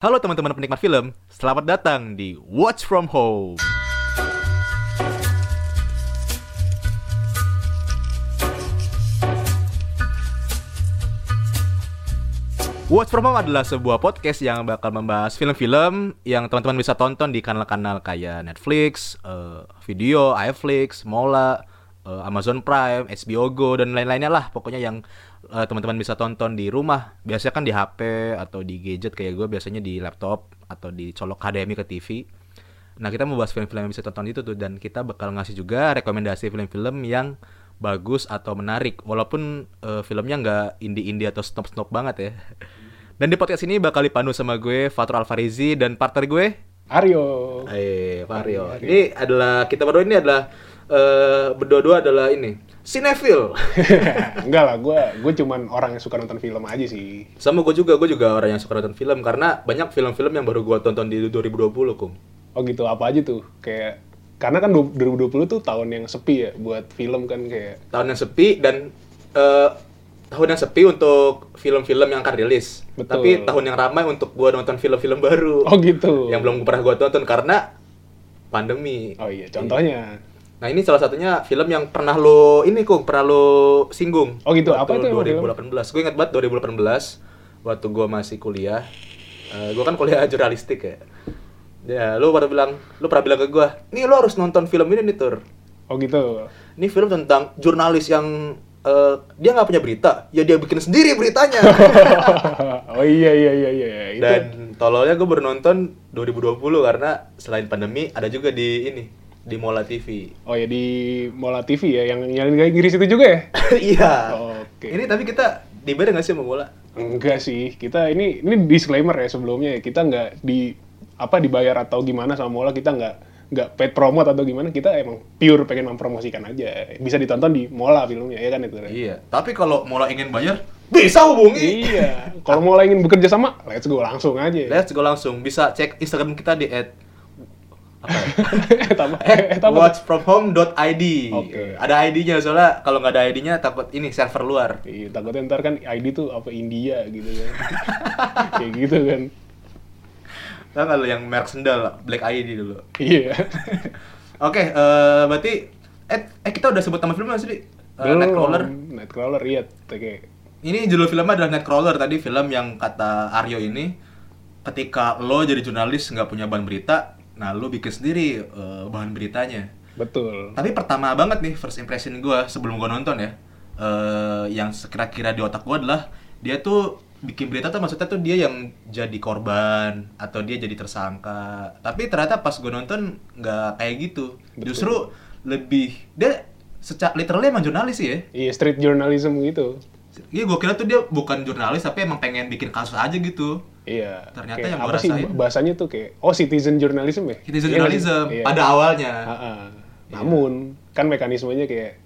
Halo teman-teman penikmat film, selamat datang di Watch From Home. Watch From Home adalah sebuah podcast yang bakal membahas film-film yang teman-teman bisa tonton di kanal-kanal kayak Netflix, eh, Video, iFlix, Mola, eh, Amazon Prime, HBO Go dan lain-lainnya lah. Pokoknya yang eh, teman-teman bisa tonton di rumah. Biasanya kan di HP atau di gadget kayak gue biasanya di laptop atau di colok HDMI ke TV. Nah kita mau bahas film-film yang bisa tonton itu tuh dan kita bakal ngasih juga rekomendasi film-film yang bagus atau menarik walaupun eh, filmnya nggak indie-indie atau snob-snob banget ya. Dan di podcast ini bakal dipandu sama gue Fatur Alfarizi dan partner gue Aryo. Eh, Mario. Ini adalah kita berdua ini adalah eh berdua-dua adalah ini Cinefil. Enggak lah, gue gue cuman orang yang suka nonton film aja sih. Sama gue juga, gue juga orang yang suka nonton film karena banyak film-film yang baru gue tonton di 2020, Kum. Oh gitu, apa aja tuh? Kayak karena kan du- 2020 tuh tahun yang sepi ya buat film kan kayak Tahun yang sepi dan eh tahun yang sepi untuk film-film yang akan rilis. Betul. Tapi tahun yang ramai untuk gue nonton film-film baru. oh gitu. Yang belum pernah gue tonton karena pandemi. Oh iya, contohnya. Nah ini salah satunya film yang pernah lo ini kung pernah lo singgung. Oh gitu, apa itu emang 2018. Gue ingat banget 2018 waktu gue masih kuliah. Eh gue kan kuliah jurnalistik ya. Ya, lo pada bilang, lo pernah bilang ke gue, nih lo harus nonton film ini nih tur. Oh gitu. Ini film tentang jurnalis yang eh, dia nggak punya berita, ya dia bikin sendiri beritanya. oh iya iya iya iya. Itu Dan tololnya gue baru nonton 2020 karena selain pandemi ada juga di ini di Mola TV. Oh ya di Mola TV ya yang nyalin kayak Inggris itu juga ya? Iya. Oke. Ini tapi kita dibayar nggak sih sama bola? Enggak sih, kita ini ini disclaimer ya sebelumnya ya. Kita nggak di apa dibayar atau gimana sama Mola kita nggak nggak paid promote atau gimana kita emang pure pengen mempromosikan aja bisa ditonton di Mola filmnya ya kan itu Ren? Iya. Tapi kalau Mola ingin bayar, bisa hubungi. iya kalau Mola ingin bekerja sama let's go langsung aja Let's go langsung. Bisa cek Instagram kita di ya? Etapa, etapa. watchfromhome.id. Oke. Ada ID-nya soalnya kalau nggak ada ID-nya takut ini server luar. Iya, takutnya ntar kan ID tuh apa India gitu kan kayak gitu kan Tahu nggak lo yang merek sendal Black ID dulu? iya Oke, eh, berarti eh, eh kita udah sebut nama filmnya sih? Eh, Nightcrawler. Nightcrawler iya kayak Ini judul filmnya adalah Nightcrawler tadi film yang kata Aryo ini ketika lo jadi jurnalis nggak punya bahan berita, nah lo bikin sendiri eh, bahan beritanya. betul Tapi pertama banget nih first impression gue sebelum gue nonton ya, eh, yang sekira-kira di otak gue adalah dia tuh bikin berita tuh maksudnya tuh dia yang jadi korban atau dia jadi tersangka. Tapi ternyata pas gue nonton nggak kayak gitu. Betul. Justru lebih dia secara literally emang jurnalis sih ya. iya street journalism gitu Iya, gue kira tuh dia bukan jurnalis tapi emang pengen bikin kasus aja gitu. Iya. Ternyata Kayak yang gua apa sih rasain- bahasanya tuh kayak oh citizen journalism ya? Citizen Iya journalism Iya. pada awalnya. Ha-ha. Namun kan mekanismenya kayak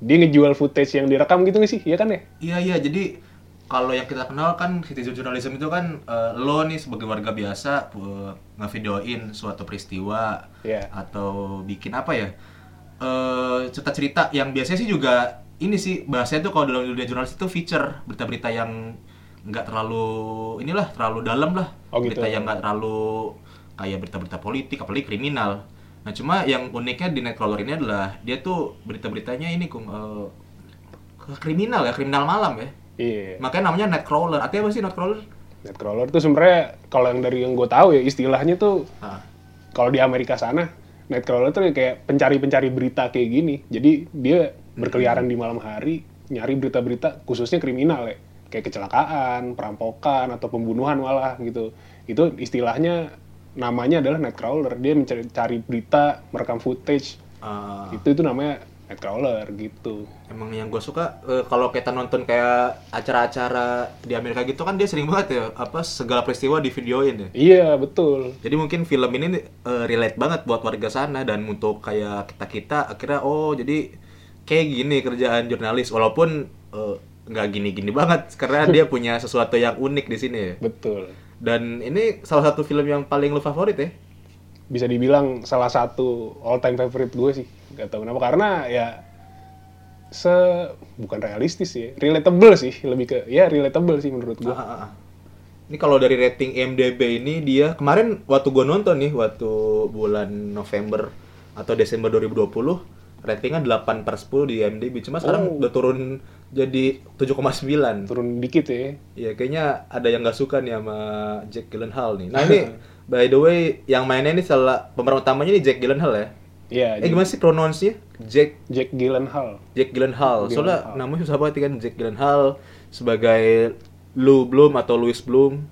dia ngejual footage yang direkam gitu nggak sih? Iya kan ya? Iya iya jadi kalau yang kita kenal kan citizen journalism itu kan eh, lo nih sebagai warga biasa eh, ngevideoin suatu peristiwa Iya. atau bikin apa ya eh cerita-cerita yang biasanya sih juga ini sih bahasanya tuh kalau dalam dunia jurnalis itu feature berita-berita yang nggak terlalu inilah terlalu dalam lah Oh, gitu. berita yang nggak terlalu kayak berita-berita politik apalagi kriminal nah cuma yang uniknya di Nightcrawler ini adalah dia tuh berita-beritanya ini kung eh, ke kriminal ya kriminal malam ya Iya. makanya namanya Nightcrawler artinya apa sih Nightcrawler Nightcrawler tuh sebenarnya kalau yang dari yang gue tahu ya istilahnya tuh ah. kalau di Amerika sana Nightcrawler tuh kayak pencari-pencari berita kayak gini. Jadi dia berkeliaran di malam hari nyari berita-berita khususnya kriminal ya. Kayak kecelakaan, perampokan atau pembunuhan malah gitu. Itu istilahnya namanya adalah Nightcrawler. Dia mencari cari berita, merekam footage. Ah. Itu itu namanya Nightcrawler gitu. Emang yang gue suka eh, kalau kita nonton kayak acara-acara di Amerika gitu kan dia sering banget ya apa segala peristiwa di videoin ya. Iya, betul. Jadi mungkin film ini eh, relate banget buat warga sana dan untuk kayak kita kita akhirnya oh jadi kayak gini kerjaan jurnalis walaupun eh, nggak gini-gini banget karena dia punya sesuatu yang unik di sini ya. Betul. Dan ini salah satu film yang paling lu favorit ya. bisa dibilang salah satu all time favorite gue sih gak tahu kenapa karena ya se bukan realistis sih relatable sih lebih ke ya relatable sih menurut gue Ah, ah, ah. Ini kalau dari rating IMDb ini dia kemarin waktu gue nonton nih waktu bulan November atau Desember 2020 ratingnya 8 per 10 di IMDb. Cuma sekarang Oh. udah turun jadi 7,9. Turun dikit ya. Ya kayaknya ada yang nggak suka nih sama Jack Gyllenhaal nih. Nah ini by the way yang mainnya ini salah pemeran utamanya ini Jack Gyllenhaal ya. Iya, Eh gimana sih pronounce-nya? Jack Jack Gyllenhaal. Jack Gyllenhaal. Soalnya namanya susah banget kan Jack Gyllenhaal sebagai Lou Bloom atau Louis Bloom.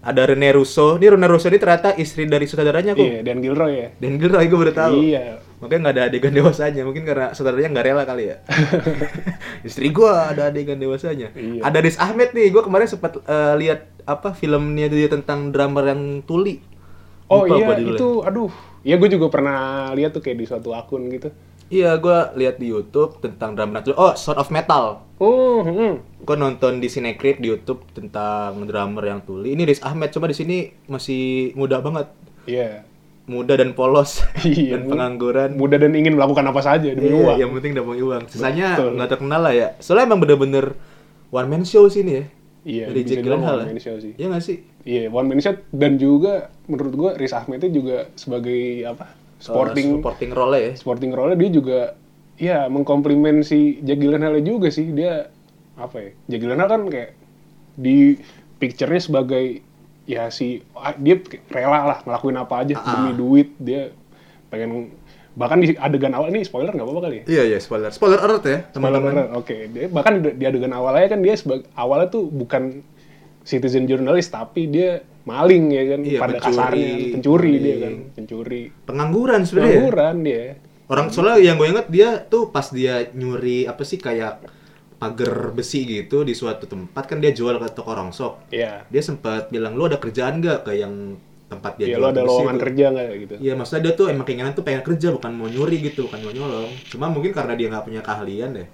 Ada Rene Russo. Ini Rene Russo ini ternyata istri dari sutradaranya kok. Iya, Dan Gilroy ya. Dan Gilroy gue baru tahu. Iya. Makanya nggak ada adegan dewasanya. Mungkin karena saudaranya nggak rela kali ya. Istri gua ada adegan dewasanya. Iya. Ada Riz Ahmed nih. Gue kemarin sempat eh, lihat apa filmnya dia tentang drummer yang tuli. Oh Lupa iya, gua judulnya. itu aduh. Iya, gue juga pernah lihat tuh kayak di suatu akun gitu. Iya, gua lihat di YouTube tentang drummer tuli. Oh, Sound of Metal. Oh, hmm. Gue nonton di Cinecrip di YouTube tentang drummer yang tuli. Ini Riz Ahmed, cuma di sini masih muda banget. Iya. Muda dan polos Iya, dan pengangguran. Muda dan ingin melakukan apa saja demi Iya, uang. yang penting dapat uang. Sisanya nggak terkenal lah ya. Soalnya emang bener-bener one man show sini ya. Iya, Dari Jack Gyllenhaal. one ya. man show sih. Iya nggak sih? Iya, one man shot dan juga menurut gua Riz Ahmed itu juga sebagai apa? Sporting Uh, supporting role ya. sporting role dia juga ya mengkomplimen si Jack Gyllenhaal juga sih. Dia apa ya? Jack Gyllenhaal kan kayak di picture-nya sebagai ya si ah, dia rela lah ngelakuin apa aja Ah. demi duit dia pengen bahkan di adegan awal ini spoiler nggak apa-apa kali ya Iya iya spoiler. Spoiler alert ya teman-teman. oke dia bahkan di, adegan awalnya kan dia sebagai awalnya tuh bukan citizen journalist tapi dia maling ya kan Iya, pada pencuri, kasarnya pencuri dia maling. kan pencuri Pengangguran sebenarnya. ya. pengangguran dia Orang soalnya yang gue inget dia tuh pas dia nyuri apa sih kayak pagar besi gitu di suatu tempat kan dia jual ke toko rongsok. ya Dia sempat bilang lu ada kerjaan nggak ke yang tempat dia ya jual lo ada lowongan itu?" kerja nggak gitu Iya, maksudnya dia tuh emang keinginan tuh pengen kerja bukan mau nyuri gitu, bukan mau nyolong. Cuma mungkin karena dia nggak punya keahlian deh,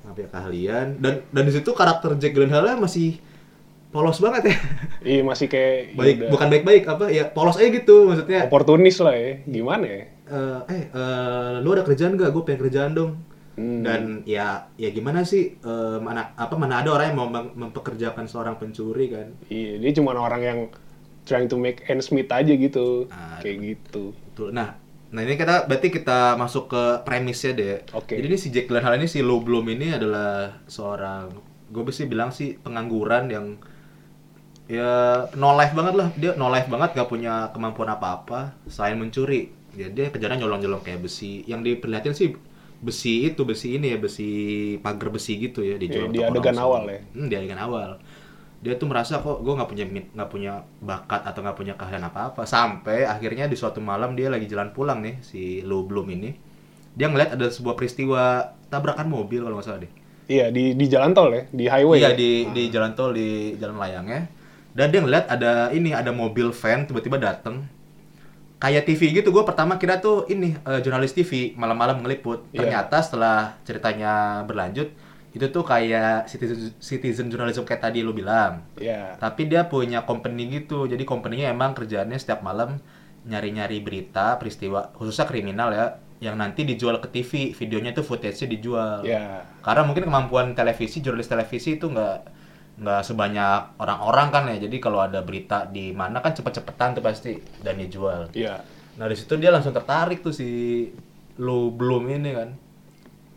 nggak punya keahlian. Dan dan di situ karakter Jack Gyllenhaal masih polos banget ya. iya masih kayak ya Baik, udah bukan baik-baik apa ya polos aja gitu maksudnya. oportunis lah ya gimana ya Eh, eh, eh, lu ada kerjaan gak? Gue pengen kerjaan dong. Hmm. Dan ya ya gimana sih eh, mana apa mana ada orang yang mau mem- mempekerjakan seorang pencuri kan? iya dia cuma orang yang trying to make ends meet aja gitu Ah, kayak gitu Betul. Nah, nah ini kita berarti kita masuk ke premisnya deh. Oke. Jadi ini si Jack Gyllenhaal ini si Lou Bloom ini adalah seorang gue bisa bilang sih pengangguran yang ya no life banget lah. Dia no life banget, gak punya kemampuan apa-apa selain mencuri. Ya dia kerjanya nyolong-nyolong kayak besi. Yang diperlihatin sih besi itu besi ini ya besi pagar besi gitu ya dijual Iya, di adegan awal ya? Hmm, di adegan awal dia tuh merasa kok gue nggak punya nggak punya bakat atau nggak punya keahlian apa apa sampai akhirnya di suatu malam dia lagi jalan pulang nih si Lou Bloom ini dia ngeliat ada sebuah peristiwa tabrakan mobil kalau nggak salah deh iya di di jalan tol ya di highway iya ya? di di jalan tol di jalan layangnya dan dia ngeliat ada ini ada mobil van tiba-tiba dateng kayak TV gitu gue pertama kira tuh ini eh, jurnalis TV malam-malam ngeliput Iya. ternyata setelah ceritanya berlanjut itu tuh kayak citizen, citizen journalism kayak tadi lu bilang Iya. tapi dia punya company gitu jadi company-nya emang kerjaannya setiap malam nyari-nyari berita peristiwa khususnya kriminal ya yang nanti dijual ke TV videonya tuh footage-nya dijual Iya. karena mungkin kemampuan televisi jurnalis televisi itu nggak nggak sebanyak orang-orang kan ya. Jadi kalau ada berita di mana kan cepet-cepetan tuh pasti dan dijual. Iya. nah di situ dia langsung tertarik tuh si Lou Bloom ini kan.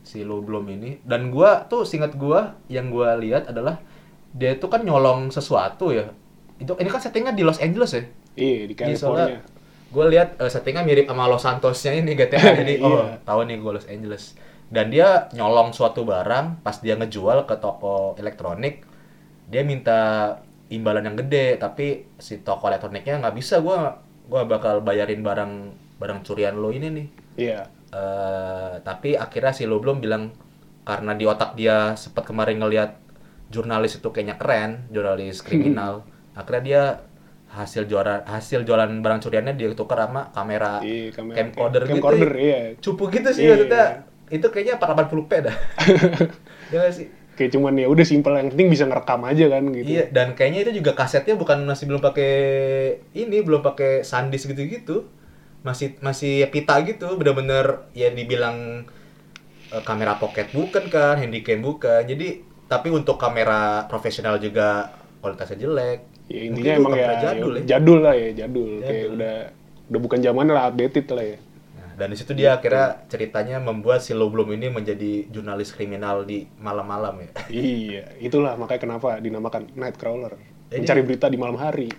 Si Lou Bloom ini. Dan gua tuh singkat gua yang gua lihat adalah dia itu kan nyolong sesuatu ya. Itu ini kan settingnya di Los Angeles ya? Iya di Iya, California. gue lihat eh, settingnya mirip sama Los Santosnya ini GTA jadi oh Iya. tahu nih gue Los Angeles. Dan dia nyolong suatu barang pas dia ngejual ke toko elektronik dia minta imbalan yang gede tapi si toko elektroniknya nggak bisa gue gua bakal bayarin barang barang curian lo ini nih Iya. Eh, tapi akhirnya si lo belum bilang karena di otak dia sempat kemarin ngelihat jurnalis itu kayaknya keren, jurnalis kriminal. akhirnya dia hasil jualan hasil jualan barang curiannya dia tukar sama kamera Iya, kamera- camcorder gitu. camcorder, iya. Cupu gitu sih Iya. maksudnya. Itu kayaknya 480p dah. ya sih? Kayak cuman ya udah simpel yang penting bisa ngerekam aja kan gitu. Iya, dan kayaknya itu juga kasetnya bukan masih belum pakai ini, belum pakai SanDisk gitu-gitu. Masih masih pita gitu, bener-bener ya dibilang eh, kamera pocket bukan kan, handycam bukan. Jadi tapi untuk kamera profesional juga kualitasnya jelek. ya intinya Mungkin emang ya, kamera jadul ya ya. jadul lah ya jadul, kayak Jadul. udah udah bukan zaman lah updated lah ya dan di situ dia akhirnya ceritanya membuat si Lo Bloom ini menjadi jurnalis kriminal di malam-malam ya. iya itulah makanya kenapa dinamakan Nightcrawler. Jadi- mencari berita di malam hari.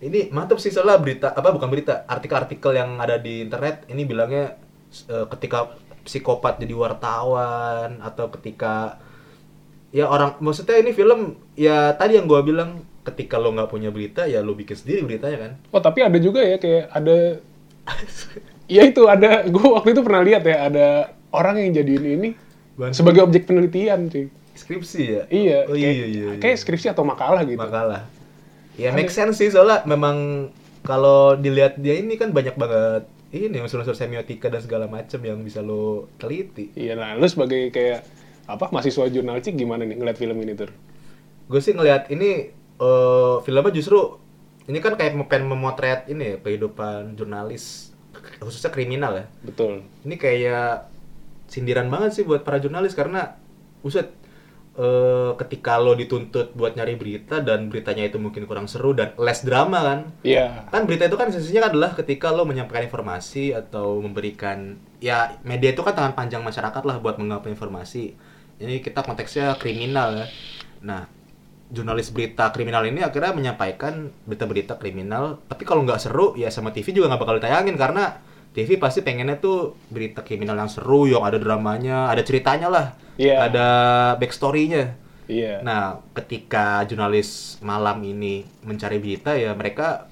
Ini mantap sih soalnya berita apa bukan berita artikel-artikel yang ada di internet ini bilangnya eh, ketika psikopat jadi wartawan atau ketika ya orang maksudnya ini film ya tadi yang gua bilang ketika lo nggak punya berita ya lo bikin sendiri beritanya kan. Oh tapi ada juga ya kayak ada Iya itu ada gue waktu itu pernah lihat ya ada orang yang jadiin ini Bahan- sebagai objek penelitian cuy. Skripsi ya? Iya oh, kayak, iya iya, iya. kayak skripsi atau makalah gitu. Makalah. Ya make sense sih soalnya memang kalau dilihat dia ini kan banyak banget ini unsur-unsur semiotika dan segala macam yang bisa lo teliti. Iya nah lu sebagai kayak apa mahasiswa jurnalistik gimana nih ngeliat film ini tuh gue sih ngelihat ini eh filmnya justru ini kan kayak pengen memotret ini ya, kehidupan jurnalis khususnya kriminal ya. Betul. Ini kayak sindiran banget sih buat para jurnalis karena buset eh, ketika lo dituntut buat nyari berita dan beritanya itu mungkin kurang seru dan less drama kan? Iya. Kan berita itu kan esensinya adalah ketika lo menyampaikan informasi atau memberikan ya media itu kan tangan panjang masyarakat lah buat mengapa informasi. Ini kita konteksnya kriminal ya. Nah jurnalis berita kriminal ini akhirnya menyampaikan berita-berita kriminal tapi kalau nggak seru ya sama TV juga nggak bakal ditayangin karena TV pasti pengennya tuh berita kriminal yang seru yang ada dramanya ada ceritanya lah. Iya. ada backstory-nya. Iya. Nah, ketika jurnalis malam ini mencari berita ya mereka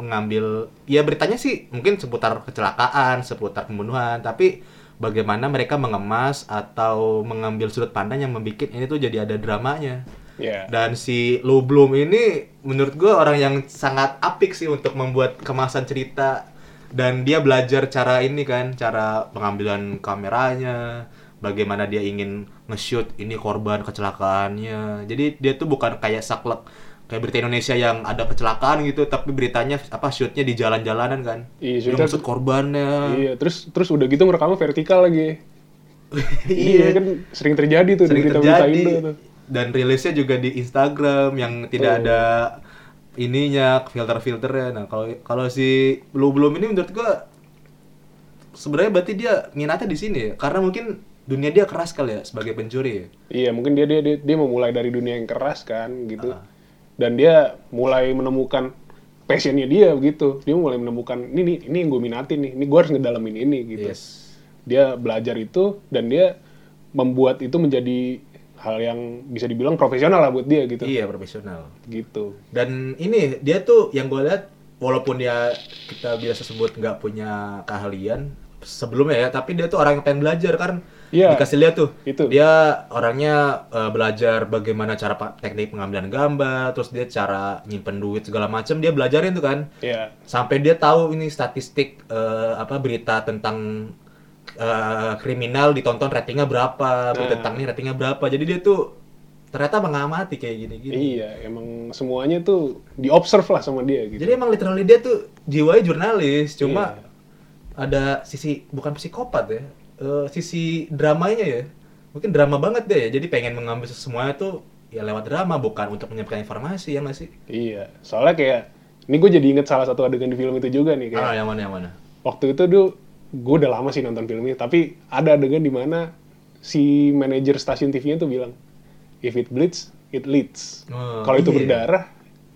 mengambil ya beritanya sih mungkin seputar kecelakaan, seputar pembunuhan, tapi bagaimana mereka mengemas atau mengambil sudut pandang yang membuat ini tuh jadi ada dramanya. iya. Dan si Lou Bloom ini menurut gue orang yang sangat apik sih untuk membuat kemasan cerita dan dia belajar cara ini kan, cara pengambilan kameranya, bagaimana dia ingin nge-shoot ini korban kecelakaannya. Jadi dia tuh bukan kayak saklek kayak berita Indonesia yang ada kecelakaan gitu, tapi beritanya apa shootnya di jalan-jalanan kan. Iya, shootnya maksud korbannya. iya terus terus udah gitu ngerekamnya vertikal lagi iya kan sering terjadi tuh di sering berita-berita terjadi Indo tuh dan rilisnya juga di Instagram yang tidak Oh. ada ininya filter-filternya. Nah, kalau kalau si belum belum ini menurut gua sebenarnya berarti dia minatnya di sini ya. Karena mungkin dunia dia keras kali ya sebagai pencuri ya. Iya, mungkin dia dia dia, dia mau mulai dari dunia yang keras kan gitu. Ah. Dan dia mulai menemukan passionnya dia begitu. Dia mulai menemukan ini nih, ini yang gue minatin nih. Ini gue harus ngedalamin ini gitu. Yes. Dia belajar itu dan dia membuat itu menjadi hal yang bisa dibilang profesional lah buat dia gitu. Iya, profesional. Gitu. Dan ini dia tuh yang gue lihat walaupun dia kita biasa sebut nggak punya keahlian sebelumnya ya, tapi dia tuh orang yang pengen belajar kan. Iya. Dikasih lihat tuh. Itu. Dia orangnya eh, belajar bagaimana cara teknik pengambilan gambar, terus dia cara nyimpen duit segala macam dia belajarin tuh kan. Iya. Sampai dia tahu ini statistik eh, apa berita tentang eh, kriminal ditonton ratingnya berapa, Nah. tentang ini ratingnya berapa. Jadi dia tuh ternyata mengamati kayak gini-gini. Iya, emang semuanya tuh diobserve lah sama dia gitu. Jadi emang literally dia tuh jiwanya jurnalis, cuma Iya. ada sisi bukan psikopat ya, eh, sisi dramanya ya. Mungkin drama banget deh, jadi pengen mengambil semuanya tuh ya lewat drama, bukan untuk menyampaikan informasi ya nggak sih? Iya, soalnya kayak ini gue jadi inget salah satu adegan di film itu juga nih kayak Ah, yang mana yang mana? waktu itu tuh gue udah lama sih nonton film ini tapi ada adegan di mana si manajer stasiun TV-nya tuh bilang if it bleeds it leads Oh, kalau itu iya. berdarah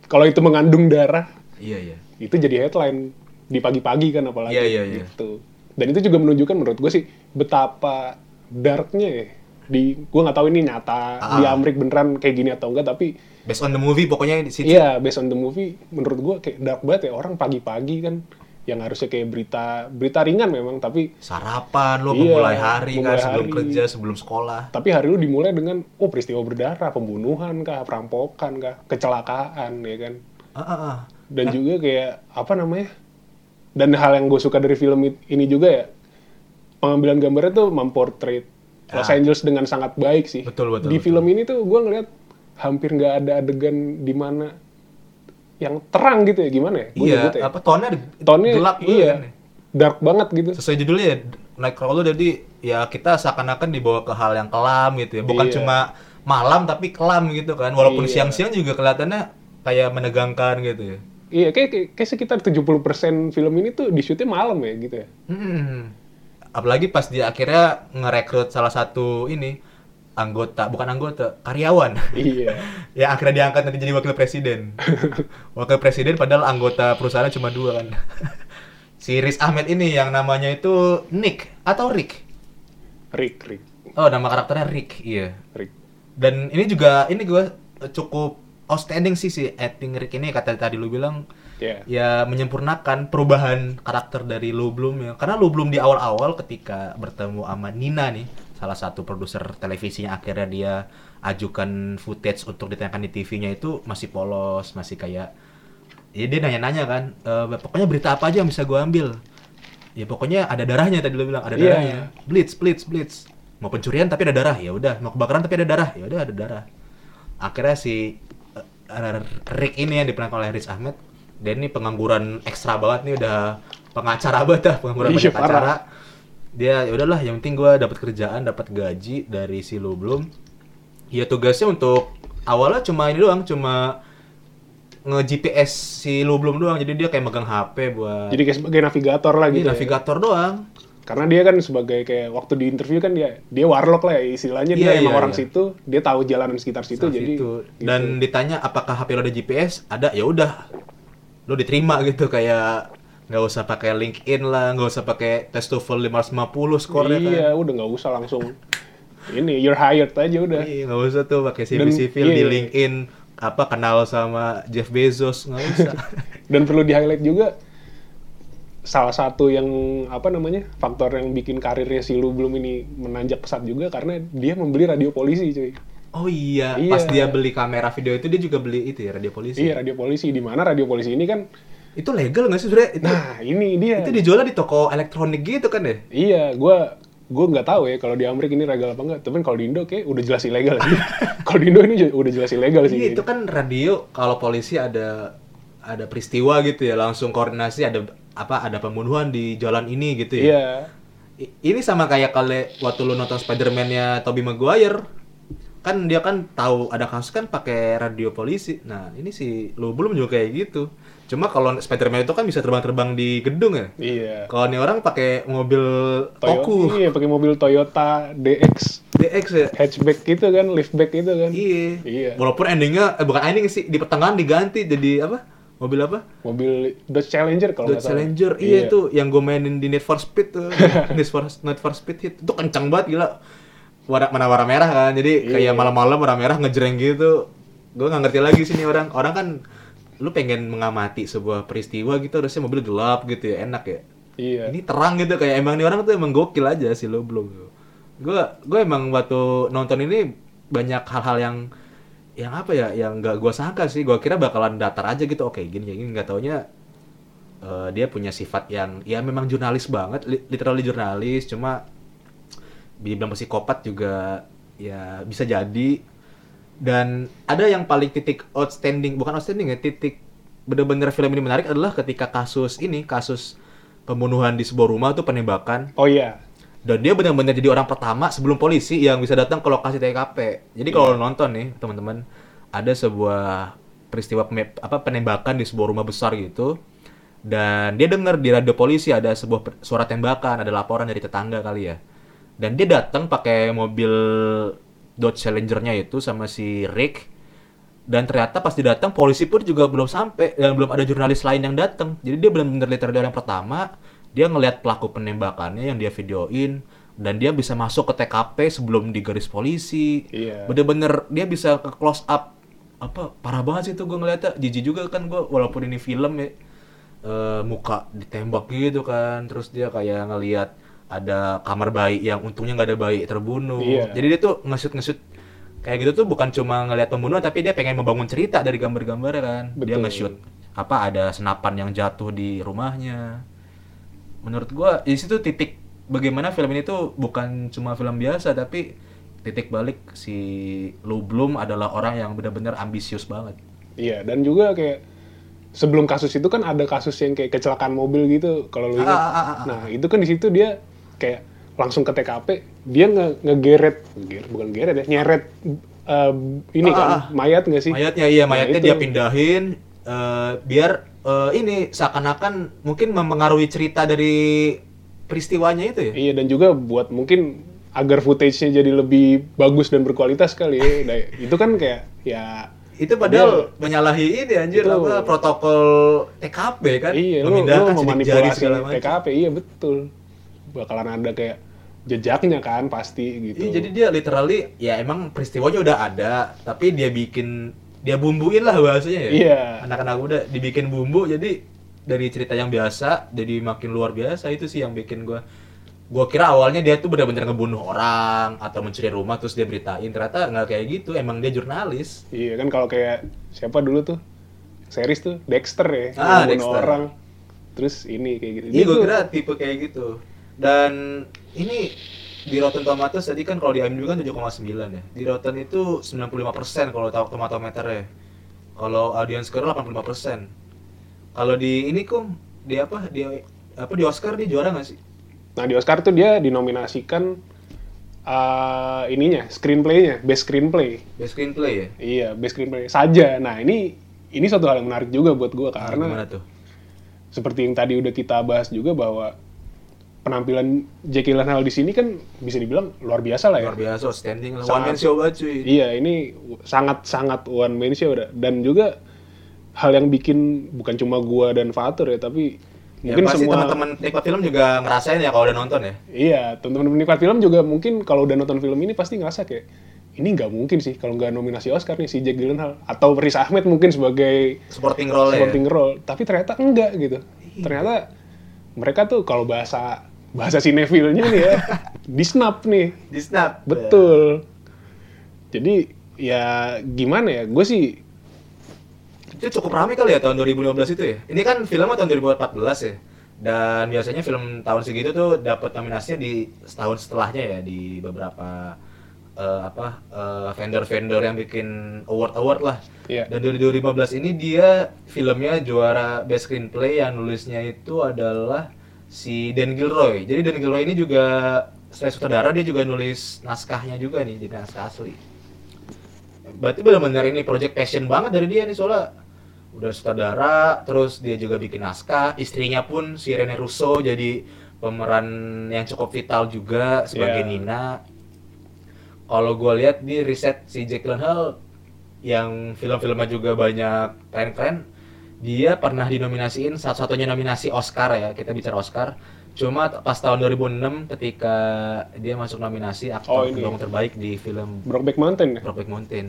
kalau itu mengandung darah Iya iya. itu jadi headline di pagi-pagi kan apalagi Iya, iya, iya. gitu dan itu juga menunjukkan menurut gue sih betapa darknya ya di gue nggak tahu ini nyata Ah. di Amrik beneran kayak gini atau enggak tapi Based on the movie pokoknya di situ. Iya, based on the movie, menurut gua kayak dark banget ya orang pagi-pagi kan yang harusnya kayak berita berita ringan memang, tapi Sarapan lo Iya, memulai hari memulai kan sebelum hari. kerja, sebelum sekolah. tapi hari lu dimulai dengan oh peristiwa berdarah, pembunuhan kah, perampokan kah, kecelakaan ya kan. Ah, ah, ah. Dan juga kayak apa namanya? Dan hal yang gue suka dari film ini juga ya pengambilan gambarnya tuh memportrait Los Ah. Angeles dengan sangat baik sih. Betul, betul, Di betul. film ini tuh gua ngeliat hampir nggak ada adegan di mana yang terang gitu ya gimana ya? Gua Iya, ya. apa tonnya Tonnya gelap iya, kan ya? dark banget gitu. sesuai judulnya ya Nightcrawler jadi ya kita seakan-akan dibawa ke hal yang kelam gitu ya bukan Iya. cuma malam tapi kelam gitu kan walaupun Iya. siang-siang juga kelihatannya kayak menegangkan gitu ya. Iya, kayak, kayak, kayak sekitar 70% film ini tuh di shootnya malam ya gitu ya. Hmm. Apalagi pas dia akhirnya ngerekrut salah satu ini anggota, bukan anggota, karyawan. Iya. ya akhirnya diangkat nanti jadi wakil presiden. wakil presiden padahal anggota perusahaannya cuma dua kan. si Riz Ahmed ini yang namanya itu Nick atau Rick. Rick, Rick, Oh, nama karakternya Rick, iya. Rick. Dan ini juga ini gue cukup outstanding sih si acting Rick ini kata tadi lu bilang Ya. ya menyempurnakan perubahan karakter dari Lu Bloom ya. Karena Lu Bloom di awal-awal ketika bertemu sama Nina nih, salah satu produser televisinya akhirnya dia ajukan footage untuk ditayangkan di TV-nya itu masih polos, masih kayak ya dia nanya-nanya kan, "Eh, pokoknya berita apa aja yang bisa gua ambil. Ya pokoknya ada darahnya tadi lu bilang, ada Iya. darahnya. Blitz, blitz, blitz. Mau pencurian tapi ada darah, ya udah. Mau kebakaran tapi ada darah, ya udah ada darah. Akhirnya si eh, Rick ini yang diperankan oleh Riz Ahmed, dia ini pengangguran ekstra banget nih udah pengacara banget dah, pengangguran Iya, banyak acara. Dia ya udahlah, yang penting gua dapat kerjaan, dapat gaji dari si Lu Bloom. Ya tugasnya untuk awalnya cuma ini doang, cuma nge-GPS si Lu Bloom doang. Jadi dia kayak megang HP buat Jadi kayak sebagai navigator lah Iya, gitu. ya. navigator doang. Karena dia kan sebagai kayak waktu di interview kan dia dia warlock lah ya istilahnya dia Iya, emang iya, orang iya. situ, dia tahu jalanan sekitar situ Saat jadi itu. gitu. dan ditanya apakah HP lo ada GPS ada ya udah lo diterima gitu kayak nggak usah pakai LinkedIn lah nggak usah pakai tes TOEFL 550 skornya iya, kan udah nggak usah langsung ini you're hired aja udah. iya nggak usah tuh pakai CV Dan- CV iya, di iya. LinkedIn apa kenal sama Jeff Bezos nggak usah Dan perlu di highlight juga salah satu yang apa namanya faktor yang bikin karirnya si Lu belum ini menanjak pesat juga karena dia membeli radio polisi cuy. oh iya, Iya. pas dia beli kamera video itu dia juga beli itu ya radio polisi Iya radio polisi di mana radio polisi ini kan itu legal nggak sih sebenarnya itu nah ini dia itu dijual di toko elektronik gitu kan ya Iya, gua gua nggak tahu ya kalau di Amerika ini legal apa enggak. Tapi kalau di Indo kayak udah jelas ilegal sih. kalau di Indo ini udah jelas ilegal sih. Iya itu kan radio kalau polisi ada ada peristiwa gitu ya langsung koordinasi ada apa ada pembunuhan di jalan ini gitu ya. Iya. I- Ini sama kayak kali waktu lu nonton Spider-Man-nya Tobey Maguire. Kan dia kan tahu ada kasus kan pakai radio polisi. Nah, ini si lu belum juga kayak gitu. Cuma kalau Spider-Man itu kan bisa terbang-terbang di gedung ya. Iya. Kalau ini orang pakai mobil Toyo- Toku, Iya, pakai mobil Toyota DX DX ya. hatchback gitu kan, liftback gitu kan. Iya. Iya. Walaupun endingnya eh, bukan ending sih di pertengahan diganti jadi apa? Mobil apa? Mobil Dodge Challenger kalau Dodge. Challenger, iya, itu yang gue mainin di Need for Speed tuh, Need for, Need for Speed hit itu kencang banget gila. Warna mana warna merah kan, jadi kayak Iya. malam-malam warna merah ngejreng gitu. Gue nggak ngerti lagi sih nih orang, orang kan lu pengen mengamati sebuah peristiwa gitu harusnya mobil gelap gitu ya enak ya. Iya. Ini terang gitu kayak emang nih orang tuh emang gokil aja sih lo belum. Gue gue emang waktu nonton ini banyak hal-hal yang yang apa ya yang nggak gue sangka sih gue kira bakalan datar aja gitu oke gini gini nggak taunya eh, dia punya sifat yang ya memang jurnalis banget li- literally jurnalis cuma dibilang psikopat juga ya bisa jadi dan ada yang paling titik outstanding bukan outstanding ya titik bener-bener film ini menarik adalah ketika kasus ini kasus pembunuhan di sebuah rumah tuh penembakan Oh iya. dan dia benar-benar jadi orang pertama sebelum polisi yang bisa datang ke lokasi TKP. Jadi kalau lo nonton nih, teman-teman, ada sebuah peristiwa apa penembakan di sebuah rumah besar gitu. Dan dia dengar di radio polisi ada sebuah suara tembakan, ada laporan dari tetangga kali ya. Dan dia datang pakai mobil Dodge Challenger-nya itu sama si Rick. Dan ternyata pas dia datang polisi pun juga belum sampai dan belum ada jurnalis lain yang datang. Jadi dia benar-benar literally orang pertama. Dia ngelihat pelaku penembakannya yang dia videoin dan dia bisa masuk ke TKP sebelum di garis polisi. Iya. Bener-bener dia bisa ke close up apa parah banget sih itu gue ngeliatnya jijik juga kan gue walaupun ini film ya eh, muka ditembak gitu kan terus dia kayak ngelihat ada kamar bayi yang untungnya nggak ada bayi terbunuh Iya. jadi dia tuh nge-shoot kayak gitu tuh bukan cuma ngelihat pembunuhan tapi dia pengen membangun cerita dari gambar-gambar kan dia Betul. nge-shoot apa ada senapan yang jatuh di rumahnya menurut gua di situ titik bagaimana film ini tuh bukan cuma film biasa tapi titik balik si Lou Bloom adalah orang yang benar-benar ambisius banget Iya, dan juga kayak sebelum kasus itu kan ada kasus yang kayak kecelakaan mobil gitu kalau lu ingat. Ah, ah, ah, ah. Nah, itu kan di situ dia kayak langsung ke TKP, dia nge ngegeret, ngegeret- bukan geret ya, nyeret eh, ini Ah, kan ah. mayat nggak sih? Mayatnya iya, Nah, mayatnya itu. dia pindahin eh, biar eh, ini seakan-akan mungkin mempengaruhi cerita dari peristiwanya itu ya. Iya dan juga buat mungkin agar footage-nya jadi lebih bagus dan berkualitas kali ya. Nah, itu kan kayak ya Itu padahal menyalahi ini anjir Itu. apa protokol TKP kan, iya memindahkan sidik jari segala macam. TKP iya betul. Bakalan ada kayak jejaknya kan pasti gitu. Iya, jadi dia literally ya emang peristiwanya udah ada, tapi dia bikin dia bumbuin lah bahasanya ya. Iya. Anak-anak muda dibikin bumbu jadi dari cerita yang biasa jadi makin luar biasa itu sih yang bikin gua gua kira awalnya dia tuh benar-benar ngebunuh orang atau mencuri rumah terus dia beritain ternyata nggak kayak gitu emang dia jurnalis Iya kan kalau kayak siapa dulu tuh series tuh Dexter ya, Ah, yang bunuh Dexter. orang. Terus ini kayak gitu. Dia gue tuh- kira tipe kayak gitu. Dan ini di Rotten Tomatoes tadi kan kalau di IMDb kan 7,9 ya. Di Rotten itu 95% kalau tahu tomatometer ya. Kalau audience score 85%. Kalau di ini kum di apa? Di apa di Oscar dia juara nggak sih? Nah di Oscar tuh dia dinominasikan eh, ininya screenplaynya, best screenplay. Best screenplay ya. Iya, best screenplay saja. Nah ini ini suatu hal yang menarik juga buat gua Nah, karena gimana tuh? seperti yang tadi udah kita bahas juga bahwa penampilan Jackie Gyllenhaal di sini kan bisa dibilang luar biasa lah ya. Luar biasa standing lah. One man show banget cuy. Iya, ini sangat-sangat one man show dan juga hal yang bikin bukan cuma gua dan Fatur ya, tapi Ya, mungkin pasti semua teman-teman penikmat film juga ngerasain ya kalau udah nonton ya. Iya, teman-teman penikmat film juga mungkin kalau udah nonton film ini pasti ngerasa kayak ini nggak mungkin sih kalau nggak nominasi Oscar nih si Jack Gyllenhaal atau Riz Ahmed mungkin sebagai Supporting role ya. supporting role, tapi ternyata enggak gitu. Ternyata mereka tuh kalau bahasa bahasa sinefilnya nih ya di snap nih, Di snap. betul. Jadi ya gimana ya, gue sih itu cukup ramai kali ya tahun 2015 itu ya. Ini kan filmnya tahun 2014 ya. Dan biasanya film tahun segitu tuh dapat nominasinya di setahun setelahnya ya di beberapa eh, apa eh, vendor-vendor yang bikin award-award lah. Iya. Dan dari 2015 ini dia filmnya juara best screenplay yang nulisnya itu adalah si Dan Gilroy. Jadi Dan Gilroy ini juga selain sutradara dia juga nulis naskahnya juga nih, jadi naskah asli. Berarti benar-benar ini project passion banget dari dia nih soalnya udah sutradara, terus dia juga bikin naskah, istrinya pun si Rene Russo jadi pemeran yang cukup vital juga sebagai Iya. Nina. Kalau gue lihat di riset si Jack Gyllenhaal yang film-filmnya juga banyak keren-keren, dia pernah dinominasiin satu-satunya nominasi Oscar ya, kita bicara Oscar. Cuma pas tahun 2006 ketika dia masuk nominasi Oh, aktor pendukung terbaik di film Brokeback Mountain ya. Brokeback Mountain.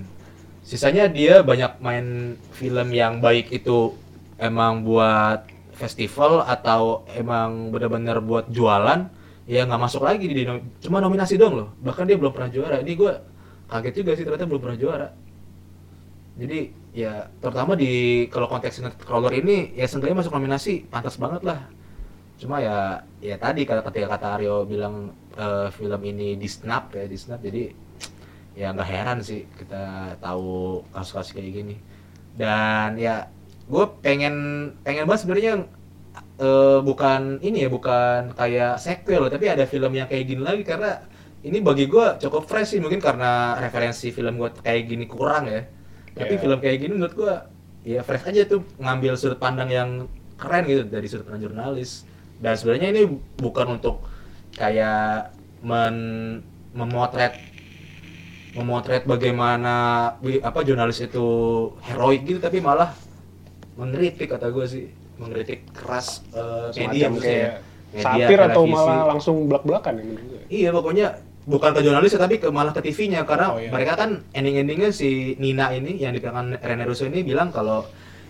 Sisanya dia banyak main film yang baik itu emang buat festival atau emang benar-benar buat jualan, ya nggak masuk lagi di nom- cuma nominasi dong loh. Bahkan dia belum pernah juara. Ini gue kaget juga sih ternyata belum pernah juara. Jadi ya terutama di kalau konteks Nightcrawler ini ya seenggaknya masuk nominasi pantas banget lah. Cuma ya ya tadi kata ketika kata Aryo bilang eh, film ini di snap ya di snap jadi ya nggak heran sih kita tahu kasus-kasus kayak gini dan ya gue pengen pengen banget sebenarnya eh, bukan ini ya bukan kayak sequel tapi ada film yang kayak gini lagi karena ini bagi gue cukup fresh sih mungkin karena referensi film gue kayak gini kurang ya tapi Iya. film kayak gini menurut gue ya fresh aja tuh ngambil sudut pandang yang keren gitu dari sudut pandang jurnalis dan sebenarnya ini bukan untuk kayak men memotret memotret bagaimana apa jurnalis itu heroik gitu tapi malah mengkritik kata gue sih mengkritik keras eh, media ya. kayak Media, satir atau malah langsung belak-belakan ya menurut gue. Iya pokoknya bukan ke jurnalis tapi ke malah ke TV-nya karena Oh, iya. mereka kan ending-endingnya si Nina ini yang dipegang Rene Russo ini bilang kalau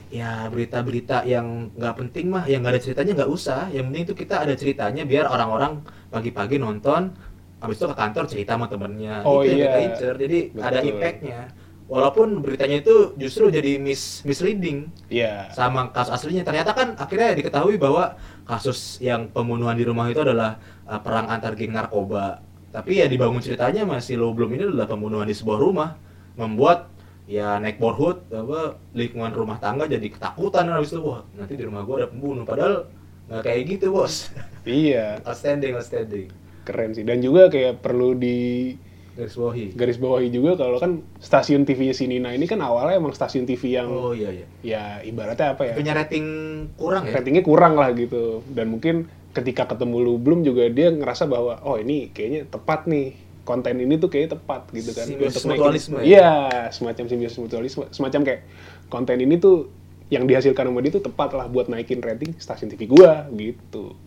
ya berita-berita yang nggak penting mah yang nggak ada ceritanya nggak usah yang penting itu kita ada ceritanya biar orang-orang pagi-pagi nonton habis itu ke kantor cerita sama temennya Oh, itu yang iya. kita incer jadi ada Betul. impactnya walaupun beritanya itu justru jadi mis misleading Iya. sama kasus aslinya ternyata kan akhirnya diketahui bahwa kasus yang pembunuhan di rumah itu adalah uh, perang antar geng narkoba tapi ya dibangun ceritanya masih lo belum ini adalah pembunuhan di sebuah rumah membuat ya neighborhood apa lingkungan rumah tangga jadi ketakutan habis itu wah nanti di rumah gua ada pembunuh padahal nggak kayak gitu bos Iya. outstanding outstanding keren sih dan juga kayak perlu di garis bawahi. Garis bawahi juga kalau kan stasiun TV-nya si Nina ini kan awalnya emang stasiun TV yang Oh iya iya. ya ibaratnya apa ya? Punya rating kurang ya? ratingnya kurang lah gitu dan mungkin ketika ketemu lu belum juga dia ngerasa bahwa oh ini kayaknya tepat nih konten ini tuh kayaknya tepat gitu kan Simbiosis Untuk naikin- mutualisme ya? iya semacam simbiosis mutualisme semacam kayak konten ini tuh yang dihasilkan sama dia tuh tepat lah buat naikin rating stasiun TV gua gitu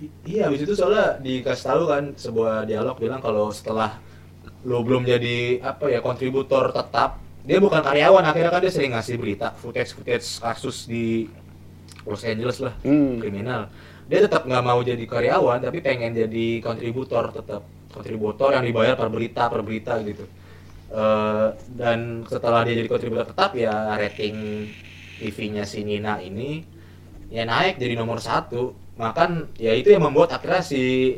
I- Iya, habis itu soalnya dikasih tahu kan sebuah dialog bilang kalau setelah lo belum jadi apa ya kontributor tetap, dia bukan karyawan akhirnya kan dia sering ngasih berita footage footage kasus di Los Angeles lah Hmm. kriminal. Dia tetap nggak mau jadi karyawan tapi pengen jadi kontributor tetap kontributor yang dibayar per berita per berita gitu. Eh, dan setelah dia jadi kontributor tetap ya rating TV-nya si Nina ini ya naik jadi nomor satu makan ya itu yang membuat akhirnya si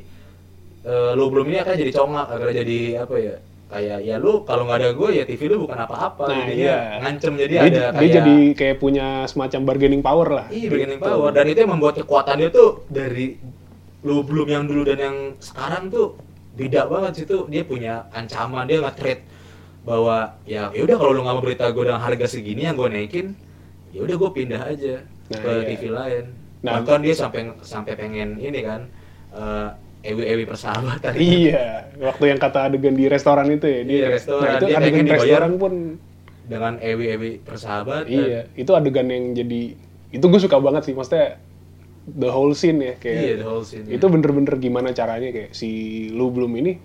eh, lu belum ini akhirnya jadi congak akhirnya jadi apa ya kayak ya lu kalau nggak ada gue ya TV lu bukan apa-apa. Nah, iya. ngancem jadi dia, ada dia kayak jadi kayak punya semacam bargaining power lah. Iya bargaining power. Dan itu yang membuat kekuatan dia tuh dari lu belum yang dulu dan yang sekarang tuh beda banget sih tuh. Dia punya ancaman dia nge-trade bahwa ya yaudah kalau lu nggak mau berita gue dengan harga segini yang gue naikin ya udah gue pindah aja Nah, ke iya. TV lain. Nah, bahkan dia sampai sampai pengen ini kan eh, ewi-ewi persahabatan. Iya waktu yang kata adegan di restoran itu ya dia Iya, restoran. nah itu Dia adegan restoran pun dengan ewi-ewi persahabatan. Iya, itu adegan yang jadi itu gue suka banget sih, maksudnya the whole scene ya kayak Iya, the whole scene, itu bener-bener gimana caranya kayak si Lu Bloom ini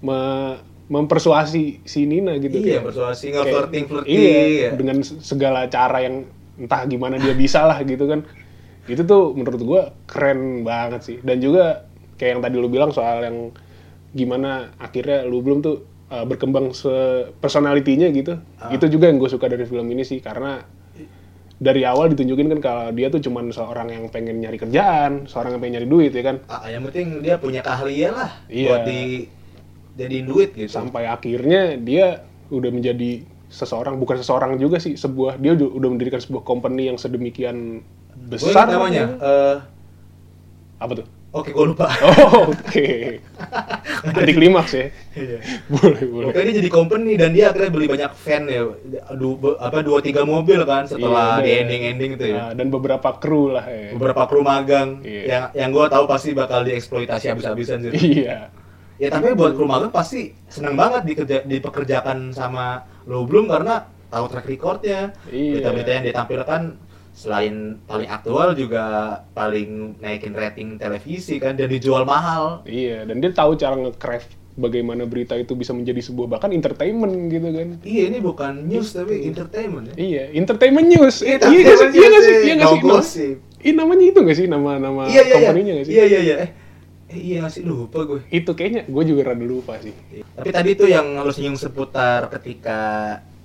me- mempersuasi si Nina gitu Iya, kayak- persuasi, kayak- nge-flirting, flirting, iya, ya. dengan se- segala cara yang entah gimana dia bisa lah gitu kan. Itu tuh menurut gue keren banget sih. Dan juga kayak yang tadi lu bilang soal yang gimana akhirnya lu belum tuh uh, berkembang se personalitinya gitu Ah. itu juga yang gue suka dari film ini sih karena dari awal ditunjukin kan kalau dia tuh cuman seorang yang pengen nyari kerjaan seorang yang pengen nyari duit ya kan Ah, yang penting dia punya keahlian lah Iya. buat di jadiin duit gitu. sampai akhirnya dia udah menjadi seseorang bukan seseorang juga sih sebuah dia udah, mendirikan sebuah company yang sedemikian besar namanya. eh, apa tuh Oke, gue lupa. oh oke anti klimaks ya Iya. boleh boleh Oke, dia jadi company dan dia akhirnya beli banyak fan ya. Du, apa dua tiga mobil kan setelah Iya, di ending-ending itu ya. Nah, dan beberapa kru lah ya Beberapa kru magang Iya. yang yang gue tahu pasti bakal dieksploitasi habis-habisan sih. iya Ya tapi buat kru magang pasti seneng banget dikerja, dipekerjakan sama lo belum karena tahu track recordnya, Iya. berita-berita yang ditampilkan selain paling aktual juga paling naikin rating televisi kan dan dijual mahal. iya dan dia tahu cara nge-craft bagaimana berita itu bisa menjadi sebuah bahkan entertainment gitu kan Iya ini bukan news tapi entertainment ya. iya entertainment news Iya, iya nggak sih iya nggak sih iya nggak sih, sih no Nama- gossip. Ih, namanya itu nggak sih nama nama Iya iya iya. company-nya nggak sih Iya iya iya. Eh, iya nggak sih lupa gue. itu kayaknya gue juga rada lupa sih Tapi tadi tuh yang lo singgung seputar ketika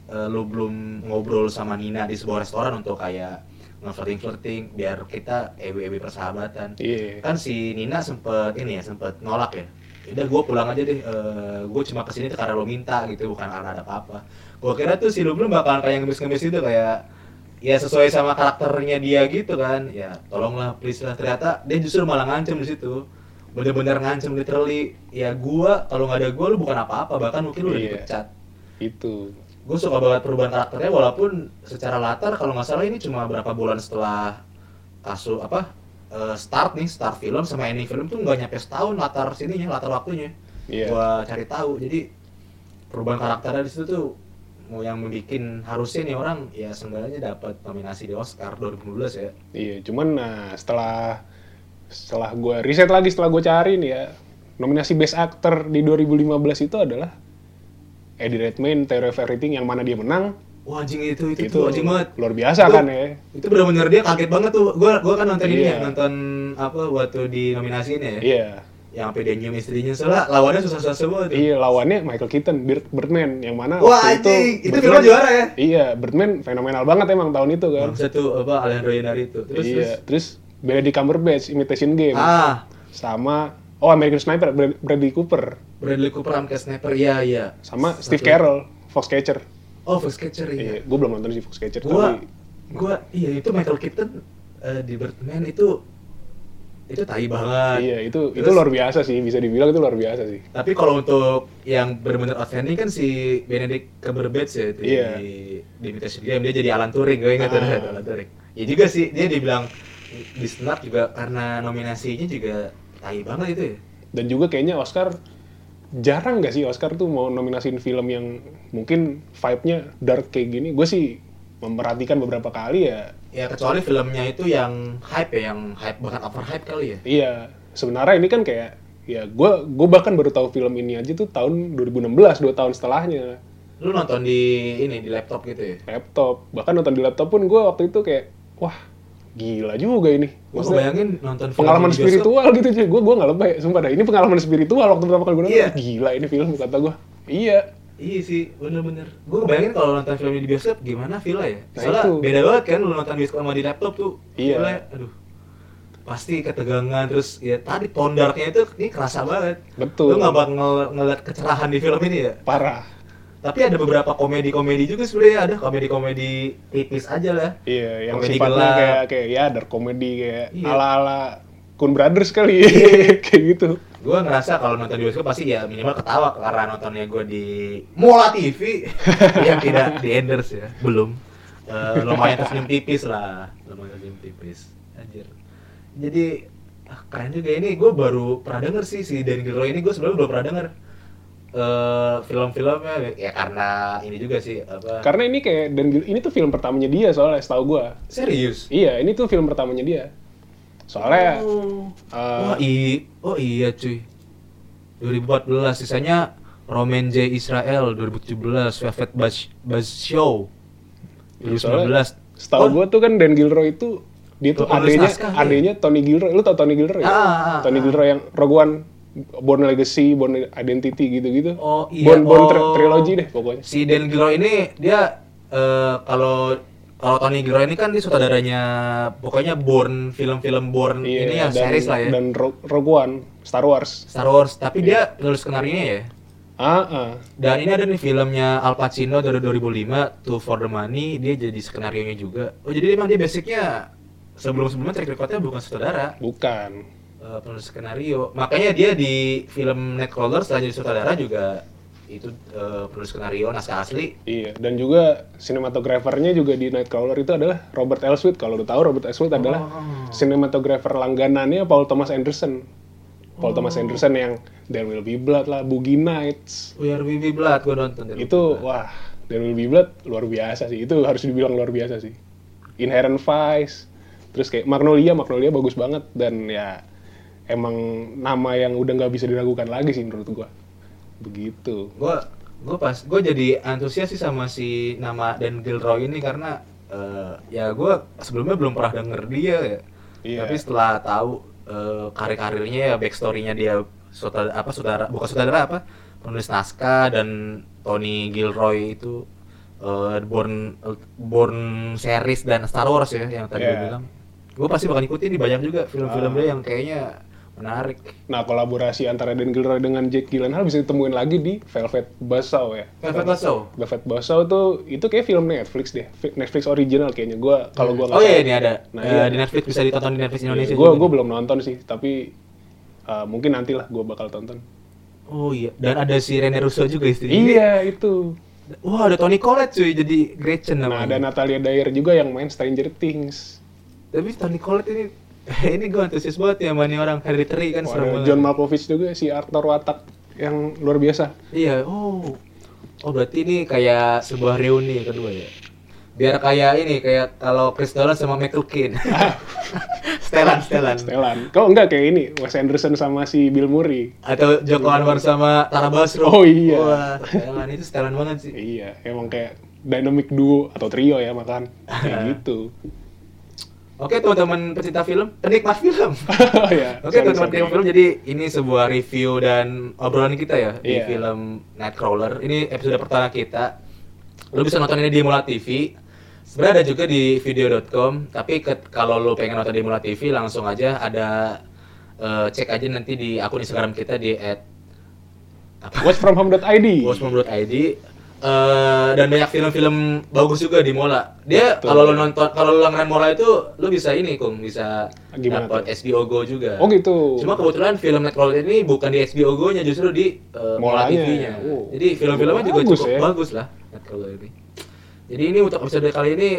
eh, lo belum ngobrol sama Nina di sebuah restoran untuk kayak nge-flirting flirting biar kita ewe-ewe persahabatan. iya Kan si Nina sempet ini ya sempet nolak ya. Udah gue pulang aja deh. gue cuma ke sini tuh karena lo minta gitu bukan karena ada apa-apa. Gue kira tuh si lo belum bakalan kayak ngemis-ngemis itu kayak ya sesuai sama karakternya dia gitu kan ya tolonglah please lah ternyata dia justru malah ngancem di situ bener-bener ngancem literally ya gua kalau nggak ada gua lu bukan apa-apa bahkan mungkin lu udah Iya. dipecat itu gue suka banget perubahan karakternya walaupun secara latar kalau nggak salah ini cuma berapa bulan setelah kasus apa eh, start nih start film sama ending film tuh nggak nyampe setahun latar sininya latar waktunya. Iya. gua cari tahu. Jadi perubahan karakternya di situ tuh mau yang membuat harusnya nih orang ya seenggaknya dapat nominasi di Oscar 2012 ya. Iya, cuman nah setelah setelah gue riset lagi setelah gue cari nih ya nominasi Best Actor di 2015 itu adalah Eddie Redmayne Theory of Everything yang mana dia menang. Wah anjing itu itu, itu anjing banget. luar biasa Itu- kan ya. itu benar-benar dia kaget banget tuh. Gua gua kan nonton ini Iya. ya nonton apa waktu di nominasi ini ya. Iya. Yang sampai dia nyium istrinya. Soalnya lawannya susah-susah semua tuh. Iya lawannya Michael Keaton Bird, Birdman yang mana wah waktu anjing. itu Birdman- filmnya juara ya? Iya Birdman fenomenal banget emang tahun itu kan. Tuh apa Alejandro Inarritu terus iya terus? terus Benedict Cumberbatch Imitation Game. Ah. Sama oh American Sniper Brad- Bradley Cooper Bradley Cooper Cat Sniper iya iya sama Satu- Steve Carell Foxcatcher oh Foxcatcher iya iya gue belum nonton sih Foxcatcher gua tapi gua iya itu Michael Keaton eh, di Birdman itu itu tai banget. Iya, itu itu Terus- luar biasa sih, bisa dibilang itu luar biasa sih. Tapi kalau untuk yang benar-benar outstanding kan si Benedict Cumberbatch ya itu Iya. di, di Imitation Game dia jadi Alan Turing gue ingat Ah. Alan Turing. Ya juga sih dia dibilang di snap juga karena nominasinya juga tai banget itu ya. Dan juga kayaknya Oscar jarang nggak sih Oscar tuh mau nominasiin film yang mungkin vibe-nya dark kayak gini. Gue sih memperhatikan beberapa kali ya. Ya kecuali filmnya itu yang hype ya, yang hype bahkan over hype kali ya. Iya, sebenarnya ini kan kayak ya gue gue bahkan baru tahu film ini aja tuh tahun 2016, dua tahun setelahnya Lu nonton di ini di laptop gitu ya. laptop. Bahkan nonton di laptop pun gue waktu itu kayak wah gila juga ini. Gua Maksudnya, bayangin nonton film pengalaman spiritual gitu cuy gue gue nggak lebay sumpah dah ini pengalaman spiritual waktu pertama kali gue nonton Iya. gila ini film kata gue iya Iya sih, bener-bener. Gue bayangin kalau nonton film di bioskop gimana feel ya. Nah, Soalnya itu. beda banget kan lu nonton bioskop sama di laptop tuh. Iya. Feel-nya, aduh. Pasti ketegangan terus ya tadi tone darknya itu ini kerasa banget. Betul. Lu nggak bakal ngel- ngeliat kecerahan di film ini ya. parah Tapi ada beberapa komedi-komedi juga sebenarnya ada komedi-komedi tipis aja lah. iya yang Komedi sifatnya gelap. kayak kayak ya dark comedy kayak Iya. ala ala Kun Brothers kali kayak gitu Gue ngerasa kalau nonton di bioskop pasti ya minimal ketawa karena nontonnya gue di Mola TV yang tidak di endorse ya, belum. Eh, lumayan tersenyum tipis lah, lumayan tersenyum tipis. Anjir. Jadi ah, keren juga ini gue baru pernah denger sih si Dan Gilroy ini gue sebelumnya belum pernah denger eh film-filmnya ya karena ini juga sih apa karena ini kayak dan Gil- ini tuh film pertamanya dia soalnya setahu gue serius iya ini tuh film pertamanya dia soalnya oh. eh, oh, i oh iya cuy 2014 sisanya Roman J Israel 2017 Velvet Buzz Buzz Show Soalnya 2019 Setahu Oh, gue tuh kan Dan Gilroy itu dia tuh adanya ya? adanya Tony Gilroy. Lu tau Tony Gilroy? ya? Ah, ah, Tony ah. Gilroy yang Rogue One, Born Legacy, Born Identity gitu-gitu. Oh, iya, Born, Born tri- oh. trilogy deh pokoknya. si Dan Gilroy ini dia eh, kalau kalau Tony Gilroy ini kan dia sutradaranya pokoknya Born film-film Born Iya, ini yang dan, series lah ya Dan Ro- Rogue One, Star Wars. Star Wars tapi dia penulis skenario ya Ah, ah. Dan ini ada nih filmnya Al Pacino dari 2005, To For The Money, dia jadi skenario nya juga. Oh jadi emang dia basicnya sebelum-sebelumnya track recordnya bukan sutradara, Bukan. Eh, penulis skenario. Makanya dia di film Nightcrawler setelah jadi sutradara juga itu eh, penulis skenario naskah asli. Iya, dan juga sinematografernya juga di Nightcrawler itu adalah Robert Elswit. Kalau lu tahu Robert Elswit adalah Oh. sinematografer langganannya Paul Thomas Anderson. Paul Thomas Anderson yang There Will Be Blood lah, Boogie Nights. We Are Vivi Blood gue nonton. There Will Be itu Blood. wah There Will Be Blood luar biasa sih itu harus dibilang luar biasa sih Inherent Vice terus kayak Magnolia Magnolia bagus banget dan ya emang nama yang udah nggak bisa diragukan lagi sih menurut gua begitu gue gue pas gue jadi antusias sih sama si nama Dan Gilroy ini karena eh, ya gue sebelumnya belum pernah denger dia ya. Iya. tapi setelah tahu eh, karir-karirnya ya backstory-nya dia saudara apa saudara bukan saudara apa penulis naskah dan Tony Gilroy itu eh, born born series dan Star Wars ya yang tadi gue Iya. bilang gue pasti bakal ikutin nih banyak juga film-film Ah. dia yang kayaknya menarik. Nah kolaborasi antara Dan Gilroy dengan Jake Gyllenhaal bisa ditemuin lagi di Velvet Buzzsaw ya. Velvet Buzzsaw? Velvet Buzzsaw tuh itu kayak film Netflix deh. Netflix original kayaknya. Gua kalau gua nggak oh iya ini ada. Nah, Eh, iya. di Netflix bisa ditonton di Netflix Indonesia gue juga gue nih. belum nonton sih tapi uh, mungkin nanti lah gue bakal tonton. Oh iya, dan ada si Rene Russo juga istrinya. iya itu. Wah, ada Tony Collette cuy jadi Gretchen nah ada namanya. Natalia Dyer juga yang main Stranger Things. Tapi Tony Collette ini ini gue antusias banget ya sama nih orang Hereditary kan Oh, serem banget. John Malkovich juga si Arthur Watak yang luar biasa Iya, oh. Oh, berarti ini kayak sebuah reuni kedua ya. Biar kayak ini, kayak kalau Chris Dolan sama Michael Caine. setelan, setelan. Stellan kok enggak kayak ini Wes Anderson sama si Bill Murray Atau Joko Anwar sama Tara Basro. Oh, iya. Wah, setelan itu setelan banget sih. iya emang kayak dynamic duo atau trio ya makan kayak gitu Oke teman-teman pecinta film, penikmat film. oh ya Oke teman-teman penikmat film, jadi ini sebuah review dan obrolan kita ya di Iya. film Nightcrawler. Ini episode pertama kita. Lu bisa nonton ini di Mula TV. Sebenarnya ada juga di video.com, tapi ke- kalau lu pengen nonton di Mula TV langsung aja ada eh, cek aja nanti di akun Instagram kita di watchfromhome.id @watchmom.id eh, dan banyak film-film bagus juga di Mola. Dia kalau lo nonton kalau lo langganan Mola itu lo bisa ini kung bisa dapat HBO Go juga. Oh gitu. Cuma kebetulan film Nightcrawler ini bukan di HBO Go-nya justru di eh, Mola. TV-nya. Oh. Jadi film-filmnya juga Bagus cukup ya. bagus lah Nightcrawler ini. Jadi ini untuk episode kali ini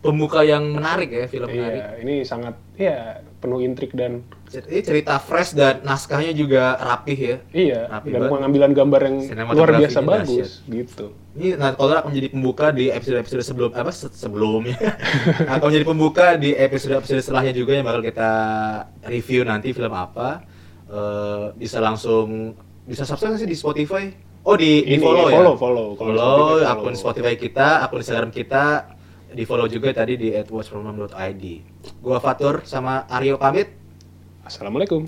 pembuka yang menarik ya, film menarik. Iya, ini sangat ya penuh intrik dan Ini cerita fresh dan naskahnya juga rapih ya. iya Rapi dan banget. pengambilan gambar yang luar biasa bagus gitu. Ini Nightcrawler akan menjadi pembuka di episode-episode sebelum apa se- sebelumnya. akan menjadi pembuka di episode-episode setelahnya juga yang bakal kita review nanti film apa. Eh, bisa langsung bisa subscribe sih di Spotify. Oh di, di Ini, follow ya. follow, follow. Kalau Follow Spotify, follow. akun Spotify kita, akun Instagram kita, di follow juga tadi di @watchfromhome.id. Gua Fatur sama Aryo pamit. Assalamualaikum.